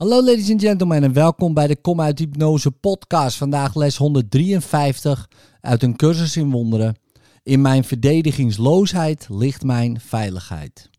Hallo ladies and gentlemen en welkom bij de Kom uit Hypnose podcast. Vandaag les 153 uit een cursus in wonderen. In mijn verdedigingsloosheid ligt mijn veiligheid.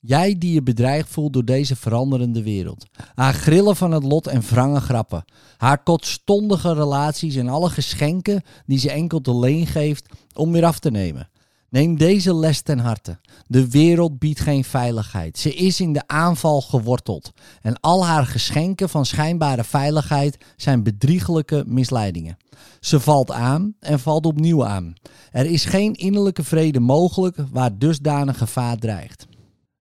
Jij die je bedreigd voelt door deze veranderende wereld. Haar grillen van het lot en wrange grappen. Haar kortstondige relaties en alle geschenken die ze enkel te leen geeft om weer af te nemen. Neem deze les ten harte. De wereld biedt geen veiligheid. Ze is in de aanval geworteld. En al haar geschenken van schijnbare veiligheid zijn bedriegelijke misleidingen. Ze valt aan en valt opnieuw aan. Er is geen innerlijke vrede mogelijk waar dusdanig gevaar dreigt.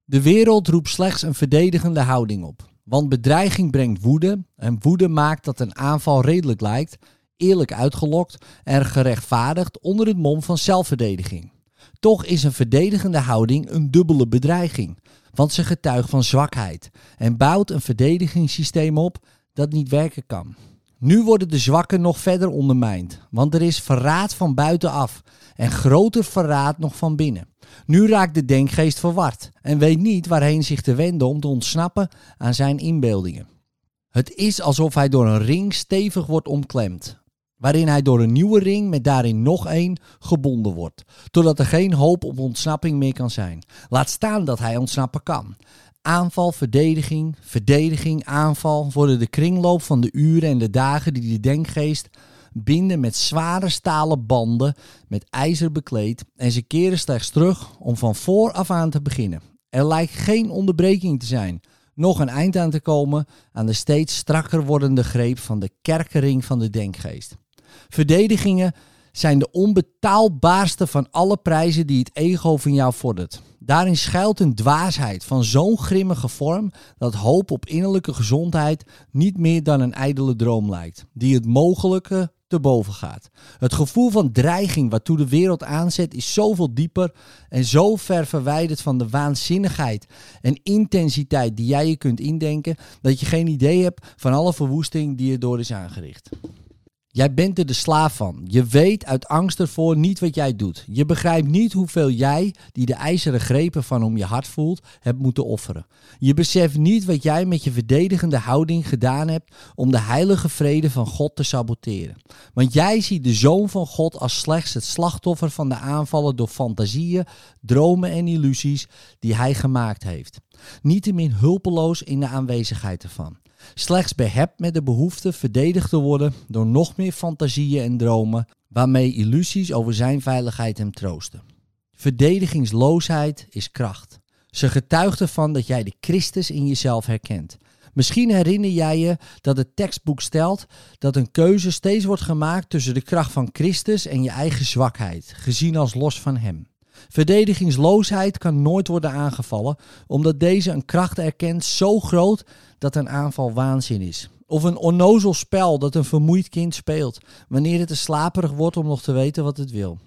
De wereld roept slechts een verdedigende houding op. Want bedreiging brengt woede en woede maakt dat een aanval redelijk lijkt, eerlijk uitgelokt en gerechtvaardigd onder het mom van zelfverdediging. Toch is een verdedigende houding een dubbele bedreiging, want ze getuigt van zwakheid en bouwt een verdedigingssysteem op dat niet werken kan. Nu worden de zwakken nog verder ondermijnd, want er is verraad van buitenaf en groter verraad nog van binnen. Nu raakt de denkgeest verward en weet niet waarheen zich te wenden om te ontsnappen aan zijn inbeeldingen. Het is alsof hij door een ring stevig wordt omklemd, waarin hij door een nieuwe ring met daarin nog één gebonden wordt, totdat er geen hoop op ontsnapping meer kan zijn. Laat staan dat hij ontsnappen kan. Aanval, verdediging, verdediging, aanval worden de kringloop van de uren en de dagen die de denkgeest binden met zware stalen banden met ijzer bekleed en ze keren slechts terug om van vooraf aan te beginnen. Er lijkt geen onderbreking te zijn, nog een eind aan te komen aan de steeds strakker wordende greep van de kerkering van de denkgeest. Verdedigingen zijn de onbetaalbaarste van alle prijzen die het ego van jou vordert. Daarin schuilt een dwaasheid van zo'n grimmige vorm dat hoop op innerlijke gezondheid niet meer dan een ijdele droom lijkt, die het mogelijke te boven gaat. Het gevoel van dreiging waartoe de wereld aanzet is zoveel dieper en zo ver verwijderd van de waanzinnigheid en intensiteit die jij je kunt indenken, dat je geen idee hebt van alle verwoesting die er door is aangericht. Jij bent er de slaaf van. Je weet uit angst ervoor niet wat jij doet. Je begrijpt niet hoeveel jij, die de ijzeren grepen van om je hart voelt, hebt moeten offeren. Je beseft niet wat jij met je verdedigende houding gedaan hebt om de heilige vrede van God te saboteren. Want jij ziet de Zoon van God als slechts het slachtoffer van de aanvallen door fantasieën, dromen en illusies die hij gemaakt heeft. Niettemin hulpeloos in de aanwezigheid ervan. Slechts behept met de behoefte verdedigd te worden door nog meer fantasieën en dromen, waarmee illusies over zijn veiligheid hem troosten. Verdedigingsloosheid is kracht. Ze getuigt ervan dat jij de Christus in jezelf herkent. Misschien herinner jij je dat het tekstboek stelt dat een keuze steeds wordt gemaakt tussen de kracht van Christus en je eigen zwakheid, gezien als los van Hem. Verdedigingsloosheid kan nooit worden aangevallen, omdat deze een kracht erkent zo groot dat een aanval waanzin is. Of een onnozel spel dat een vermoeid kind speelt, wanneer het te slaperig wordt om nog te weten wat het wil.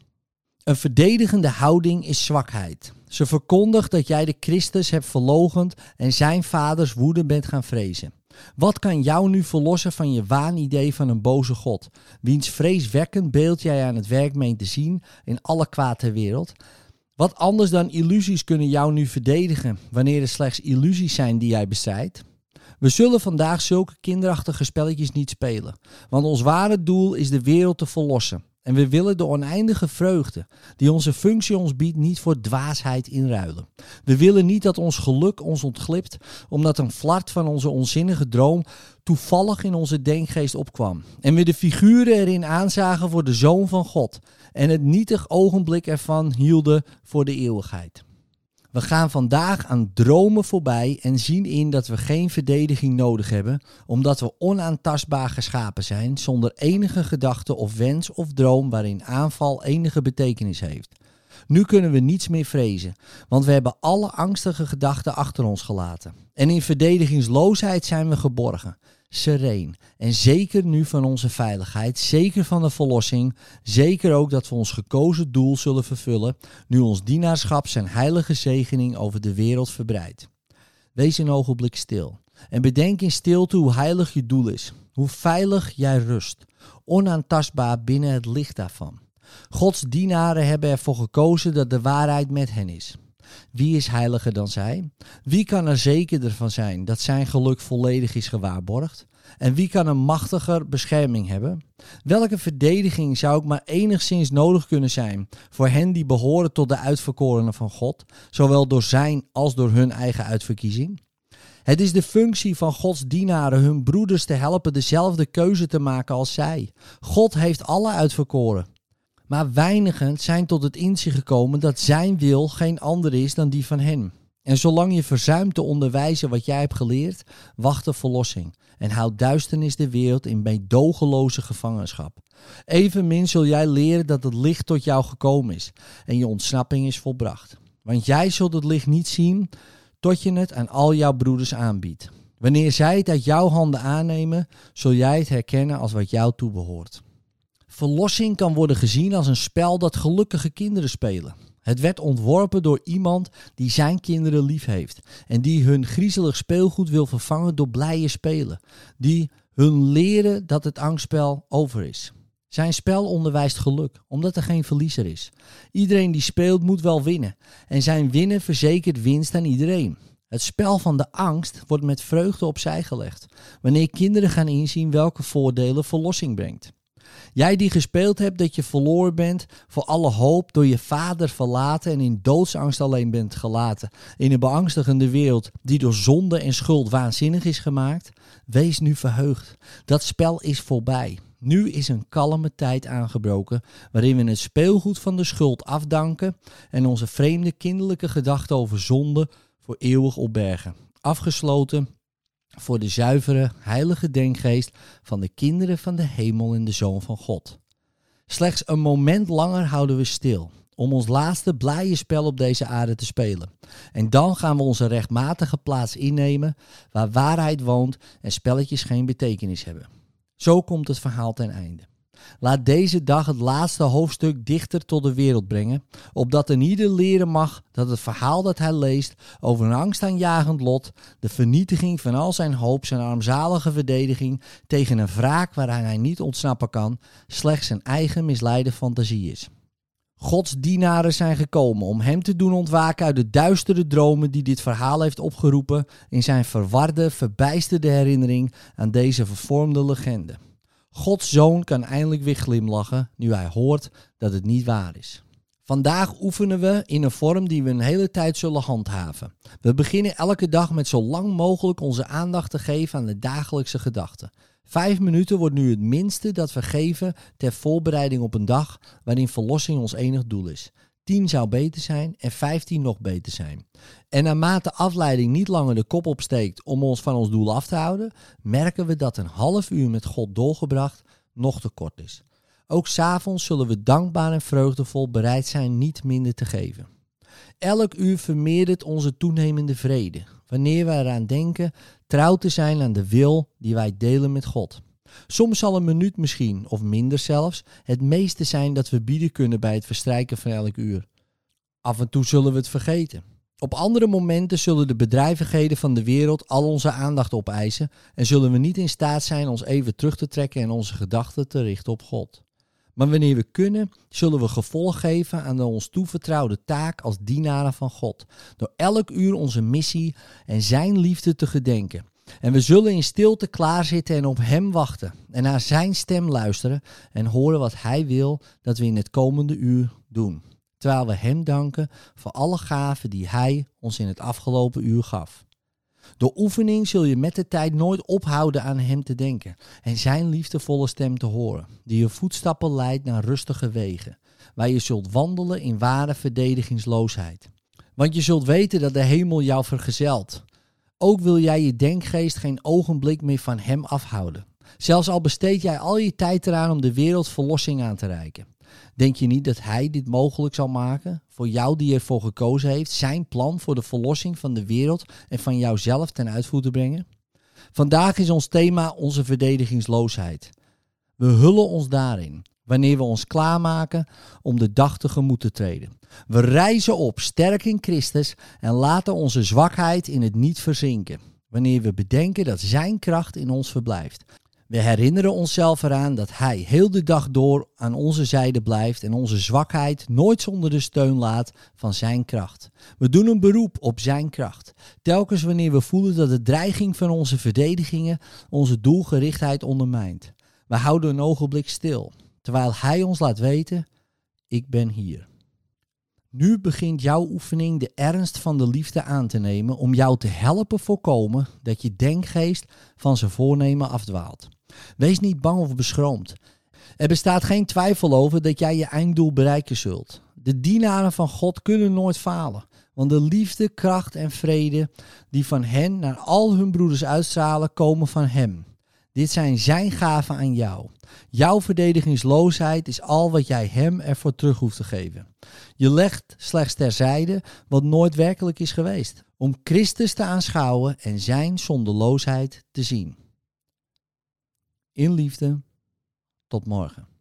Een verdedigende houding is zwakheid. Ze verkondigt dat jij de Christus hebt verlogend en zijn vaders woede bent gaan vrezen. Wat kan jou nu verlossen van je waanidee van een boze God, wiens vreeswekkend beeld jij aan het werk meent te zien in alle kwaad ter wereld? Wat anders dan illusies kunnen jou nu verdedigen wanneer er slechts illusies zijn die jij bestrijdt? We zullen vandaag zulke kinderachtige spelletjes niet spelen, want ons ware doel is de wereld te verlossen. En we willen de oneindige vreugde die onze functie ons biedt niet voor dwaasheid inruilen. We willen niet dat ons geluk ons ontglipt omdat een flart van onze onzinnige droom toevallig in onze denkgeest opkwam. En we de figuren erin aanzagen voor de Zoon van God en het nietig ogenblik ervan hielden voor de eeuwigheid. We gaan vandaag aan dromen voorbij en zien in dat we geen verdediging nodig hebben, omdat we onaantastbaar geschapen zijn, zonder enige gedachte of wens of droom waarin aanval enige betekenis heeft. Nu kunnen we niets meer vrezen, want we hebben alle angstige gedachten achter ons gelaten. En in verdedigingsloosheid zijn we geborgen sereen. En zeker nu van onze veiligheid, zeker van de verlossing, zeker ook dat we ons gekozen doel zullen vervullen, nu ons dienaarschap zijn heilige zegening over de wereld verbreidt. Wees een ogenblik stil en bedenk in stilte hoe heilig je doel is, hoe veilig jij rust, onaantastbaar binnen het licht daarvan. Gods dienaren hebben ervoor gekozen dat de waarheid met hen is. Wie is heiliger dan zij? Wie kan er zekerder van zijn dat zijn geluk volledig is gewaarborgd? En wie kan een machtiger bescherming hebben? Welke verdediging zou ook maar enigszins nodig kunnen zijn voor hen die behoren tot de uitverkorenen van God, zowel door zijn als door hun eigen uitverkiezing? Het is de functie van Gods dienaren hun broeders te helpen dezelfde keuze te maken als zij. God heeft alle uitverkoren. Maar weinigen zijn tot het inzicht gekomen dat zijn wil geen ander is dan die van hen. En zolang je verzuimt te onderwijzen wat jij hebt geleerd, wacht de verlossing en houdt duisternis de wereld in meedogenloze gevangenschap. Evenmin zul jij leren dat het licht tot jou gekomen is en je ontsnapping is volbracht. Want jij zult het licht niet zien tot je het aan al jouw broeders aanbiedt. Wanneer zij het uit jouw handen aannemen, zul jij het herkennen als wat jou toebehoort. Verlossing kan worden gezien als een spel dat gelukkige kinderen spelen. Het werd ontworpen door iemand die zijn kinderen lief heeft en die hun griezelig speelgoed wil vervangen door blije spelen, die hun leren dat het angstspel over is. Zijn spel onderwijst geluk, omdat er geen verliezer is. Iedereen die speelt moet wel winnen en zijn winnen verzekert winst aan iedereen. Het spel van de angst wordt met vreugde opzij gelegd, wanneer kinderen gaan inzien welke voordelen verlossing brengt. Jij die gespeeld hebt dat je verloren bent voor alle hoop, door je vader verlaten en in doodsangst alleen bent gelaten. In een beangstigende wereld die door zonde en schuld waanzinnig is gemaakt. Wees nu verheugd. Dat spel is voorbij. Nu is een kalme tijd aangebroken waarin we het speelgoed van de schuld afdanken en onze vreemde kinderlijke gedachten over zonde voor eeuwig opbergen. Afgesloten voor de zuivere, heilige denkgeest van de kinderen van de hemel en de Zoon van God. Slechts een moment langer houden we stil om ons laatste blije spel op deze aarde te spelen. En dan gaan we onze rechtmatige plaats innemen waar waarheid woont en spelletjes geen betekenis hebben. Zo komt het verhaal ten einde. Laat deze dag het laatste hoofdstuk dichter tot de wereld brengen, opdat een ieder leren mag dat het verhaal dat hij leest over een angstaanjagend lot, de vernietiging van al zijn hoop, zijn armzalige verdediging tegen een wraak waaraan hij niet ontsnappen kan, slechts zijn eigen misleide fantasie is. Gods dienaren zijn gekomen om hem te doen ontwaken uit de duistere dromen die dit verhaal heeft opgeroepen in zijn verwarde, verbijsterde herinnering aan deze vervormde legende. Gods zoon kan eindelijk weer glimlachen nu hij hoort dat het niet waar is. Vandaag oefenen we in een vorm die we een hele tijd zullen handhaven. We beginnen elke dag met zo lang mogelijk onze aandacht te geven aan de dagelijkse gedachten. Vijf minuten wordt nu het minste dat we geven ter voorbereiding op een dag waarin verlossing ons enig doel is. 10 zou beter zijn en 15 nog beter zijn. En naarmate afleiding niet langer de kop opsteekt om ons van ons doel af te houden, merken we dat een half uur met God doorgebracht nog te kort is. Ook s'avonds zullen we dankbaar en vreugdevol bereid zijn niet minder te geven. Elk uur vermeerdert onze toenemende vrede, wanneer we eraan denken trouw te zijn aan de wil die wij delen met God. Soms zal een minuut misschien, of minder zelfs, het meeste zijn dat we bieden kunnen bij het verstrijken van elk uur. Af en toe zullen we het vergeten. Op andere momenten zullen de bedrijvigheden van de wereld al onze aandacht opeisen en zullen we niet in staat zijn ons even terug te trekken en onze gedachten te richten op God. Maar wanneer we kunnen, zullen we gevolg geven aan de ons toevertrouwde taak als dienaren van God, door elk uur onze missie en Zijn liefde te gedenken en we zullen in stilte klaarzitten en op Hem wachten en naar Zijn stem luisteren en horen wat Hij wil dat we in het komende uur doen. Terwijl we Hem danken voor alle gaven die Hij ons in het afgelopen uur gaf. Door oefening zul je met de tijd nooit ophouden aan Hem te denken en Zijn liefdevolle stem te horen, die je voetstappen leidt naar rustige wegen, waar je zult wandelen in ware verdedigingsloosheid. Want je zult weten dat de hemel jou vergezelt ook wil jij je denkgeest geen ogenblik meer van Hem afhouden. Zelfs al besteed jij al je tijd eraan om de wereld verlossing aan te reiken. Denk je niet dat Hij dit mogelijk zal maken? Voor jou die ervoor gekozen heeft, zijn plan voor de verlossing van de wereld en van jouzelf ten uitvoer te brengen? Vandaag is ons thema onze verdedigingsloosheid. We hullen ons daarin wanneer we ons klaarmaken om de dag tegemoet te treden. We rijzen op, sterk in Christus en laten onze zwakheid in het niet verzinken, wanneer we bedenken dat Zijn kracht in ons verblijft. We herinneren onszelf eraan dat Hij heel de dag door aan onze zijde blijft en onze zwakheid nooit zonder de steun laat van Zijn kracht. We doen een beroep op Zijn kracht. Telkens wanneer we voelen dat de dreiging van onze verdedigingen onze doelgerichtheid ondermijnt. We houden een ogenblik stil, terwijl Hij ons laat weten: Ik ben hier. Nu begint jouw oefening de ernst van de liefde aan te nemen om jou te helpen voorkomen dat je denkgeest van zijn voornemen afdwaalt. Wees niet bang of beschroomd. Er bestaat geen twijfel over dat jij je einddoel bereiken zult. De dienaren van God kunnen nooit falen, want de liefde, kracht en vrede die van hen naar al hun broeders uitstralen, komen van Hem. Dit zijn Zijn gaven aan jou. Jouw verdedigingsloosheid is al wat jij Hem ervoor terug hoeft te geven. Je legt slechts terzijde wat nooit werkelijk is geweest, om Christus te aanschouwen en Zijn zonderloosheid te zien. In liefde, tot morgen.